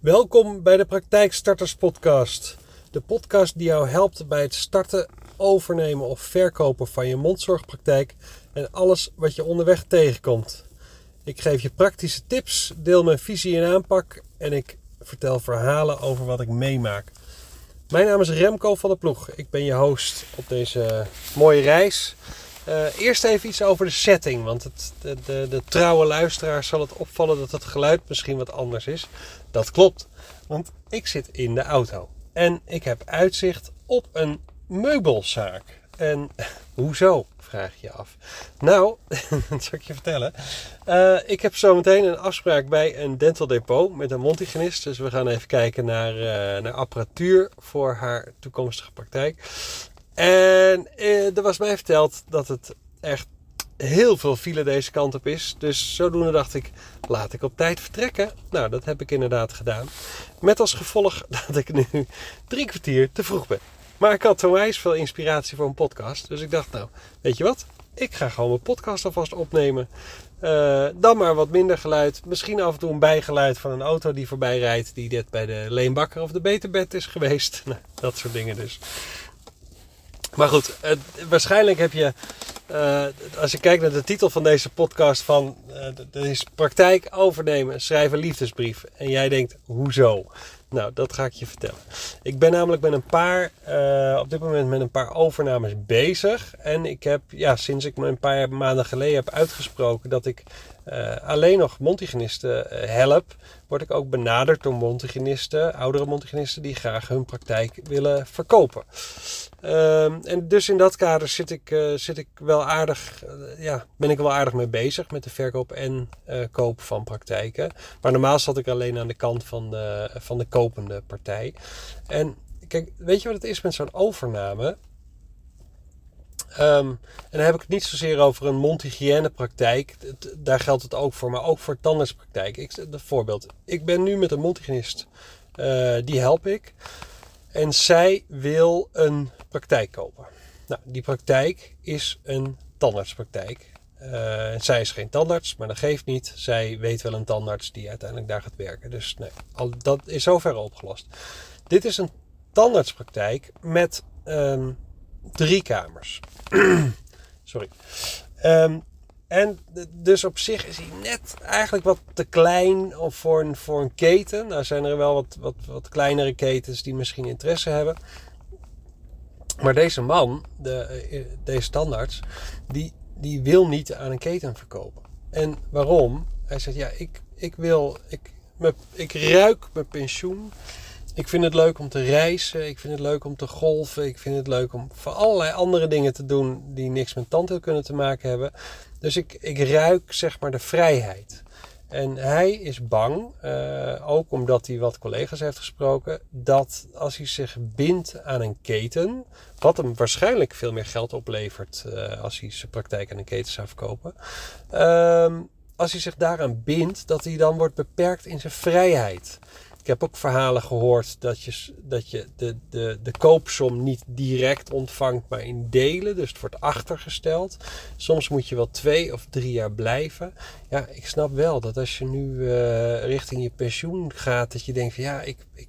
Welkom bij de Praktijkstarters Podcast. De podcast die jou helpt bij het starten, overnemen of verkopen van je mondzorgpraktijk en alles wat je onderweg tegenkomt. Ik geef je praktische tips, deel mijn visie en aanpak en ik vertel verhalen over wat ik meemaak. Mijn naam is Remco van der Ploeg. Ik ben je host op deze mooie reis. Uh, eerst even iets over de setting, want het, de, de, de, trouwe luisteraar zal het opvallen dat het geluid misschien wat anders is. Dat klopt, want ik zit in de auto en ik heb uitzicht op een meubelzaak. En hoezo, vraag je af. Nou, dat zal ik je vertellen. Uh, ik heb zometeen een afspraak bij een dental depot met een montigenist. Dus we gaan even kijken naar, uh, naar apparatuur voor haar toekomstige praktijk. En eh, er was mij verteld dat het echt heel veel file deze kant op is. Dus zodoende dacht ik, laat ik op tijd vertrekken. Nou, dat heb ik inderdaad gedaan. Met als gevolg dat ik nu drie kwartier te vroeg ben. Maar ik had onwijs veel inspiratie voor een podcast. Dus ik dacht, nou, weet je wat? Ik ga gewoon mijn podcast alvast opnemen. Uh, dan maar wat minder geluid. Misschien af en toe een bijgeluid van een auto die voorbij rijdt. Die net bij de Leenbakker of de Beterbed is geweest. Nou, dat soort dingen dus. Maar goed, waarschijnlijk heb je, uh, als je kijkt naar de titel van deze podcast van, uh, is praktijk overnemen, schrijven liefdesbrief. En jij denkt, hoezo? Nou, dat ga ik je vertellen. Ik ben namelijk met een paar, uh, op dit moment met een paar overnames bezig. En ik heb, ja, sinds ik me een paar maanden geleden heb uitgesproken dat ik uh, alleen nog montigenisten help, word ik ook benaderd door montigenisten, oudere montigenisten, die graag hun praktijk willen verkopen. Um, en dus in dat kader zit ik, uh, zit ik wel aardig, ja, ben ik wel aardig mee bezig met de verkoop en koop van praktijken. Maar normaal zat ik alleen aan de kant van de, van de kopende partij. En kijk, weet je wat het is met zo'n overname? Um, en dan heb ik het niet zozeer over een mondhygiënepraktijk. Daar geldt het ook voor, maar ook voor tandartspraktijk. Ik, voorbeeld. Ik ben nu met een mondhygiënist. die help ik. En zij wil een praktijk kopen. Nou, die praktijk is een tandartspraktijk. Uh, zij is geen tandarts, maar dat geeft niet. Zij weet wel een tandarts die uiteindelijk daar gaat werken. Dus nee, al, dat is zover opgelost. Dit is een tandartspraktijk met um, drie kamers. Sorry. Um, en dus op zich is hij net eigenlijk wat te klein voor een, voor een keten. Nou zijn er wel wat, wat, wat kleinere ketens die misschien interesse hebben. Maar deze man, de, eh, deze standaards, die, die wil niet aan een keten verkopen. En waarom? Hij zegt, ja, ik, ik wil, ik, me, ik ruik mijn pensioen. Ik vind het leuk om te reizen. Ik vind het leuk om te golven. Ik vind het leuk om voor allerlei andere dingen te doen die niks met tandheelkunde te maken hebben. Dus ik, ik ruik zeg maar de vrijheid. En hij is bang, uh, ook omdat hij wat collega's heeft gesproken, dat als hij zich bindt aan een keten, wat hem waarschijnlijk veel meer geld oplevert uh, als hij zijn praktijk aan een keten zou verkopen, uh, als hij zich daaraan bindt, dat hij dan wordt beperkt in zijn vrijheid. Ik heb ook verhalen gehoord dat je, dat je de, de, de koopsom niet direct ontvangt, maar in delen. Dus het wordt achtergesteld. Soms moet je wel twee of drie jaar blijven. Ja, ik snap wel dat als je nu uh, richting je pensioen gaat, dat je denkt van ja, ik, ik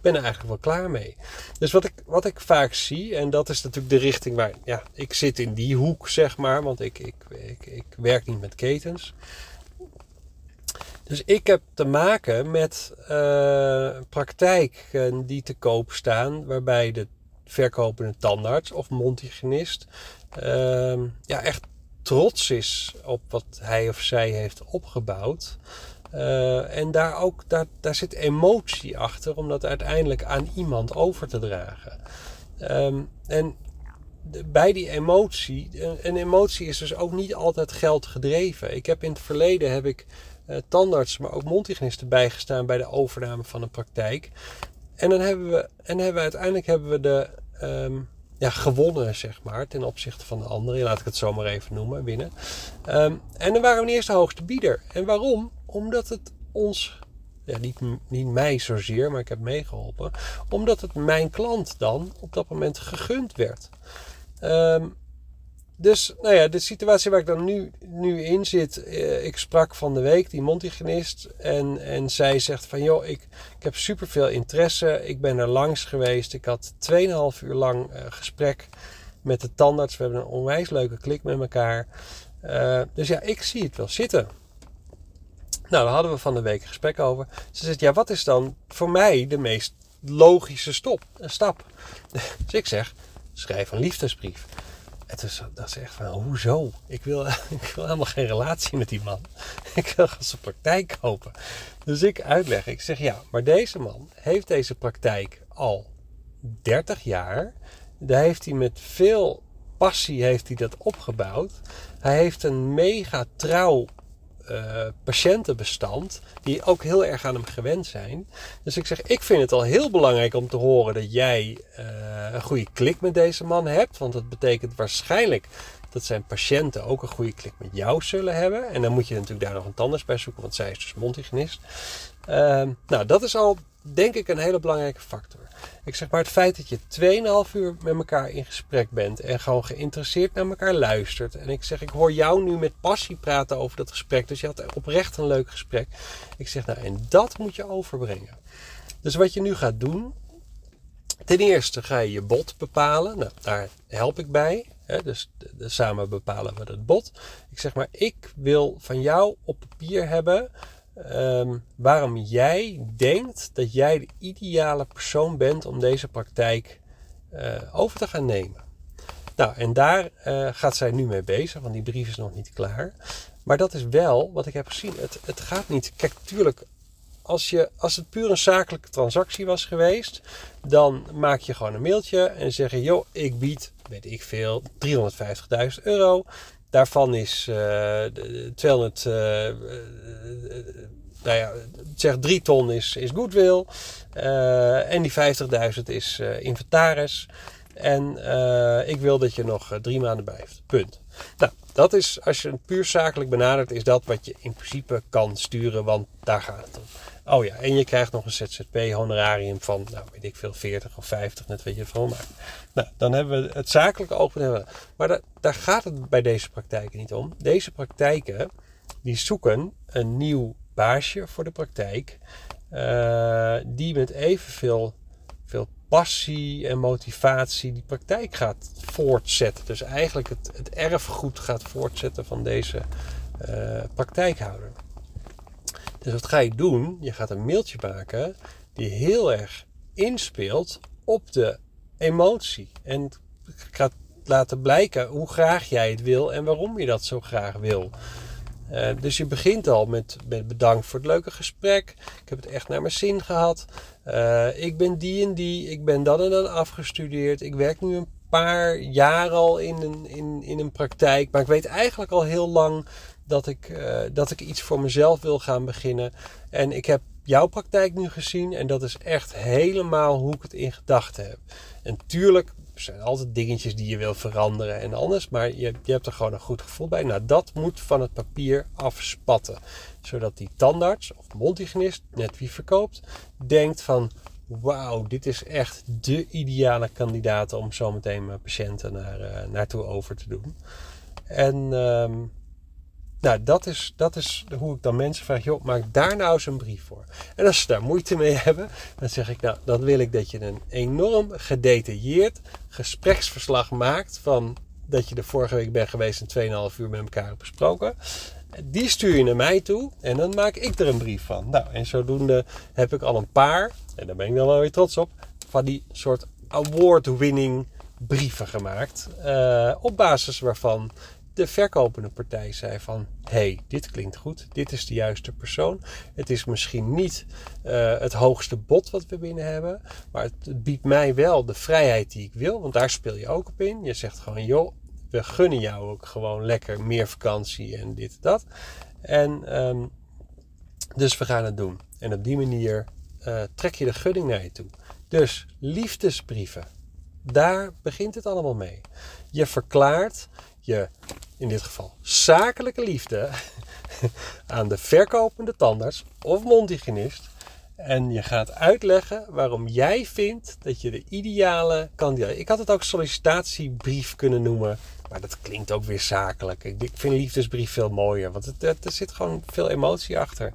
ben er eigenlijk wel klaar mee. Dus wat ik, wat ik vaak zie, en dat is natuurlijk de richting waar ja, ik zit in die hoek, zeg maar, want ik, ik, ik, ik werk niet met ketens. Dus ik heb te maken met uh, praktijken die te koop staan, waarbij de verkopende tandarts of mondhygiënist uh, ja, echt trots is op wat hij of zij heeft opgebouwd. Uh, en daar, ook, daar, daar zit emotie achter om dat uiteindelijk aan iemand over te dragen. Um, en bij die emotie, en emotie is dus ook niet altijd geld gedreven. Ik heb in het verleden heb ik uh, tandarts, maar ook mondhygiënisten bijgestaan bij de overname van een praktijk. En dan hebben we, en hebben we uiteindelijk hebben we de um, ja, gewonnen, zeg maar, ten opzichte van de anderen. Laat ik het zo maar even noemen, winnen. Um, en dan waren we de hoogste bieder. En waarom? Omdat het ons, ja, niet, niet mij zozeer, maar ik heb meegeholpen. Omdat het mijn klant dan op dat moment gegund werd. Um, dus nou ja, de situatie waar ik dan nu, nu in zit. Eh, ik sprak van de week die mondhygiënist. En, en zij zegt van joh, ik, ik heb superveel interesse. Ik ben er langs geweest. Ik had 2,5 uur lang uh, gesprek met de tandarts. We hebben een onwijs leuke klik met elkaar. Uh, dus ja, ik zie het wel zitten. Nou, daar hadden we van de week een gesprek over. Ze zegt, ja, wat is dan voor mij de meest logische stop, een stap? Dus ik zeg, schrijf een liefdesbrief. Toen dacht ze echt van, hoezo? Ik wil, ik wil helemaal geen relatie met die man. Ik wil gaan zijn praktijk kopen. Dus ik uitleg, ik zeg ja, maar deze man heeft deze praktijk al 30 jaar. Daar heeft hij met veel passie heeft hij dat opgebouwd. Hij heeft een mega trouw uh, patiëntenbestand die ook heel erg aan hem gewend zijn. Dus ik zeg, ik vind het al heel belangrijk om te horen dat jij uh, een goede klik met deze man hebt. Want dat betekent waarschijnlijk dat zijn patiënten ook een goede klik met jou zullen hebben. En dan moet je natuurlijk daar nog een tandarts bij zoeken, want zij is dus mondhygiënist. Uh, nou, dat is al denk ik een hele belangrijke factor. Ik zeg maar het feit dat je 2,5 uur met elkaar in gesprek bent en gewoon geïnteresseerd naar elkaar luistert. En ik zeg, ik hoor jou nu met passie praten over dat gesprek. Dus je had oprecht een leuk gesprek. Ik zeg, nou, en dat moet je overbrengen. Dus wat je nu gaat doen. Ten eerste ga je je bot bepalen. Nou, daar help ik bij. Dus samen bepalen we het bot. Ik zeg maar, ik wil van jou op papier hebben um, waarom jij denkt dat jij de ideale persoon bent om deze praktijk uh, over te gaan nemen. Nou, en daar uh, gaat zij nu mee bezig, want die brief is nog niet klaar. Maar dat is wel wat ik heb gezien. Het, het gaat niet. Kijk, tuurlijk, als, je, als het puur een zakelijke transactie was geweest, dan maak je gewoon een mailtje en zeg je: joh, ik bied, weet ik veel, 350.000 euro. Daarvan is uh, 200, uh, nou ja, zeg 3 ton is, is goodwill. En die 50.000 is inventaris. En ik wil dat je nog drie maanden blijft. Punt. Nou, dat is, als je het puur zakelijk benadert, is dat wat je in principe kan sturen, want daar gaat het om. Oh ja, en je krijgt nog een ZZP-honorarium van, nou weet ik veel, 40 of 50, net weet je het Maar nou, dan hebben we het zakelijke oogpunt. Maar da daar gaat het bij deze praktijken niet om. Deze praktijken, die zoeken een nieuw baasje voor de praktijk. Uh, die met evenveel veel passie en motivatie die praktijk gaat voortzetten. Dus eigenlijk het, het erfgoed gaat voortzetten van deze uh, praktijkhouder. Dus wat ga je doen? Je gaat een mailtje maken die heel erg inspeelt op de emotie. En gaat laten blijken hoe graag jij het wil en waarom je dat zo graag wil. Uh, dus je begint al met, met, bedankt voor het leuke gesprek. Ik heb het echt naar mijn zin gehad. Uh, ik ben die en die. Ik ben dan en dan afgestudeerd. Ik werk nu een paar jaar al in een, in, in een praktijk. Maar ik weet eigenlijk al heel lang dat ik, uh, dat ik iets voor mezelf wil gaan beginnen. En ik heb jouw praktijk nu gezien. En dat is echt helemaal hoe ik het in gedachten heb. En tuurlijk er zijn altijd dingetjes die je wil veranderen en anders. Maar je, je hebt er gewoon een goed gevoel bij. Nou, dat moet van het papier afspatten. Zodat die tandarts of mondhygiënist, net wie verkoopt, denkt van... Wauw, dit is echt de ideale kandidaat om zometeen mijn patiënten naar, uh, naartoe over te doen. En... Um, nou, dat is, dat is hoe ik dan mensen vraag, joh, maak daar nou eens een brief voor. En als ze daar moeite mee hebben, dan zeg ik, nou, dan wil ik dat je een enorm gedetailleerd gespreksverslag maakt van dat je de vorige week bent geweest en 2,5 uur met elkaar hebt besproken. Die stuur je naar mij toe en dan maak ik er een brief van. Nou, en zodoende heb ik al een paar, en daar ben ik dan wel weer trots op, van die soort award-winning brieven gemaakt. Uh, op basis waarvan de verkopende partij zei van... hey, dit klinkt goed, dit is de juiste persoon. Het is misschien niet uh, het hoogste bod wat we binnen hebben... maar het, biedt mij wel de vrijheid die ik wil, want daar speel je ook op in. Je zegt gewoon, joh, we gunnen jou ook gewoon lekker meer vakantie en dit en dat. En um, dus we gaan het doen. En op die manier uh, trek je de gunning naar je toe. Dus liefdesbrieven, daar begint het allemaal mee. Je verklaart je in dit geval zakelijke liefde aan de verkopende tandarts of mondhygiënist. En je gaat uitleggen waarom jij vindt dat je de ideale kandidaat. Ik had het ook sollicitatiebrief kunnen noemen. Maar dat klinkt ook weer zakelijk. Ik vind liefdesbrief veel mooier. Want het, er zit gewoon veel emotie achter.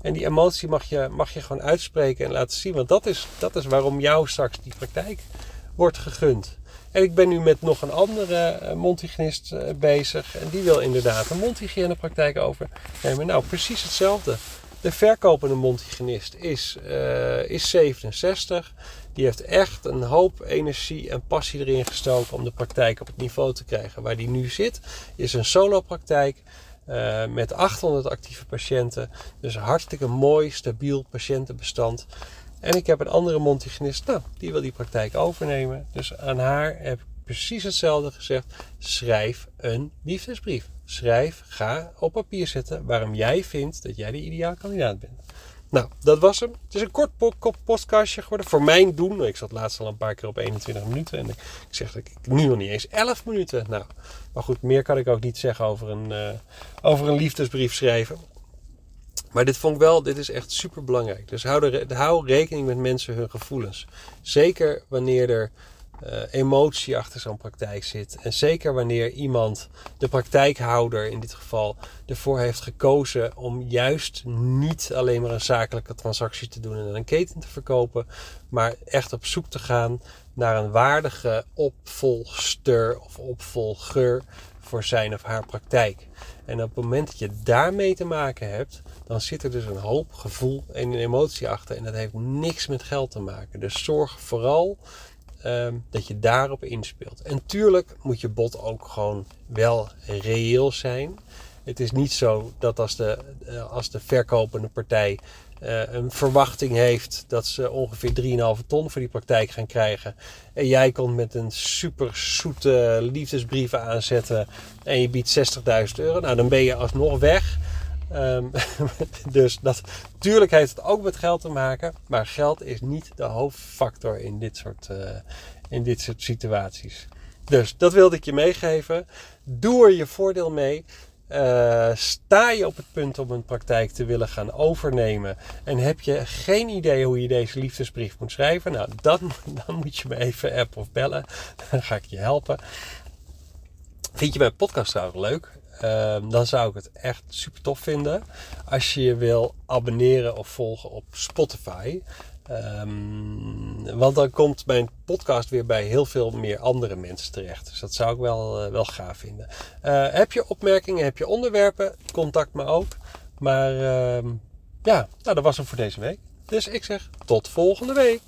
En die emotie mag je, mag je gewoon uitspreken en laten zien. Want dat is, dat is waarom jou straks die praktijk wordt gegund. En ik ben nu met nog een andere uh, mondhygiënist uh, bezig. En die wil inderdaad een mondhygiënepraktijk overnemen. Nou, precies hetzelfde. De verkopende mondhygiënist is, uh, is 67. Die heeft echt een hoop energie en passie erin gestoken om de praktijk op het niveau te krijgen waar die nu zit. Is een solo-praktijk uh, met 800 actieve patiënten. Dus een hartstikke mooi, stabiel patiëntenbestand. En ik heb een andere mondhygiënist, nou, die wil die praktijk overnemen. Dus aan haar heb ik precies hetzelfde gezegd. Schrijf een liefdesbrief. Schrijf, ga op papier zetten waarom jij vindt dat jij de ideale kandidaat bent. Nou, dat was hem. Het is een kort podcastje geworden. Voor mijn doen. Ik zat laatst al een paar keer op 21 minuten. En ik zeg dat ik nu nog niet eens 11 minuten. Nou, maar goed, meer kan ik ook niet zeggen over een, uh, over een liefdesbrief schrijven. Maar dit vond ik wel, dit is echt super belangrijk. Dus hou, de, hou rekening met mensen hun gevoelens. Zeker wanneer er uh, emotie achter zo'n praktijk zit. En zeker wanneer iemand, de praktijkhouder in dit geval, ervoor heeft gekozen om juist niet alleen maar een zakelijke transactie te doen en een keten te verkopen, maar echt op zoek te gaan naar een waardige opvolgster of opvolger voor zijn of haar praktijk. En op het moment dat je daarmee te maken hebt, dan zit er dus een hoop gevoel en een emotie achter. En dat heeft niks met geld te maken. Dus zorg vooral Ehm, dat je daarop inspeelt. En tuurlijk moet je bod ook gewoon wel reëel zijn. Het is niet zo dat als de, eh, als de verkopende partij uh, een verwachting heeft dat ze ongeveer 3,5 ton voor die praktijk gaan krijgen. En jij komt met een super zoete liefdesbrief aanzetten en je biedt 60.000 euro. Nou, dan ben je alsnog weg. Um, dus dat, tuurlijk heeft het ook met geld te maken, maar geld is niet de hoofdfactor in dit soort, uh, in dit soort situaties. Dus dat wilde ik je meegeven. Doe er je voordeel mee. Uh, sta je op het punt om een praktijk te willen gaan overnemen en heb je geen idee hoe je deze liefdesbrief moet schrijven? Nou, dan, dan moet je me even appen of bellen. Dan ga ik je helpen. Vind je mijn podcast trouwens leuk? Ehm, dan zou ik het echt super tof vinden als je je wil abonneren of volgen op Spotify. Um, want dan komt mijn podcast weer bij heel veel meer andere mensen terecht. Dus dat zou ik wel, uh, wel gaaf vinden. Uh, heb je opmerkingen, heb je onderwerpen? Contact me ook. Maar uh, ja, nou, dat was hem voor deze week. Dus ik zeg tot volgende week.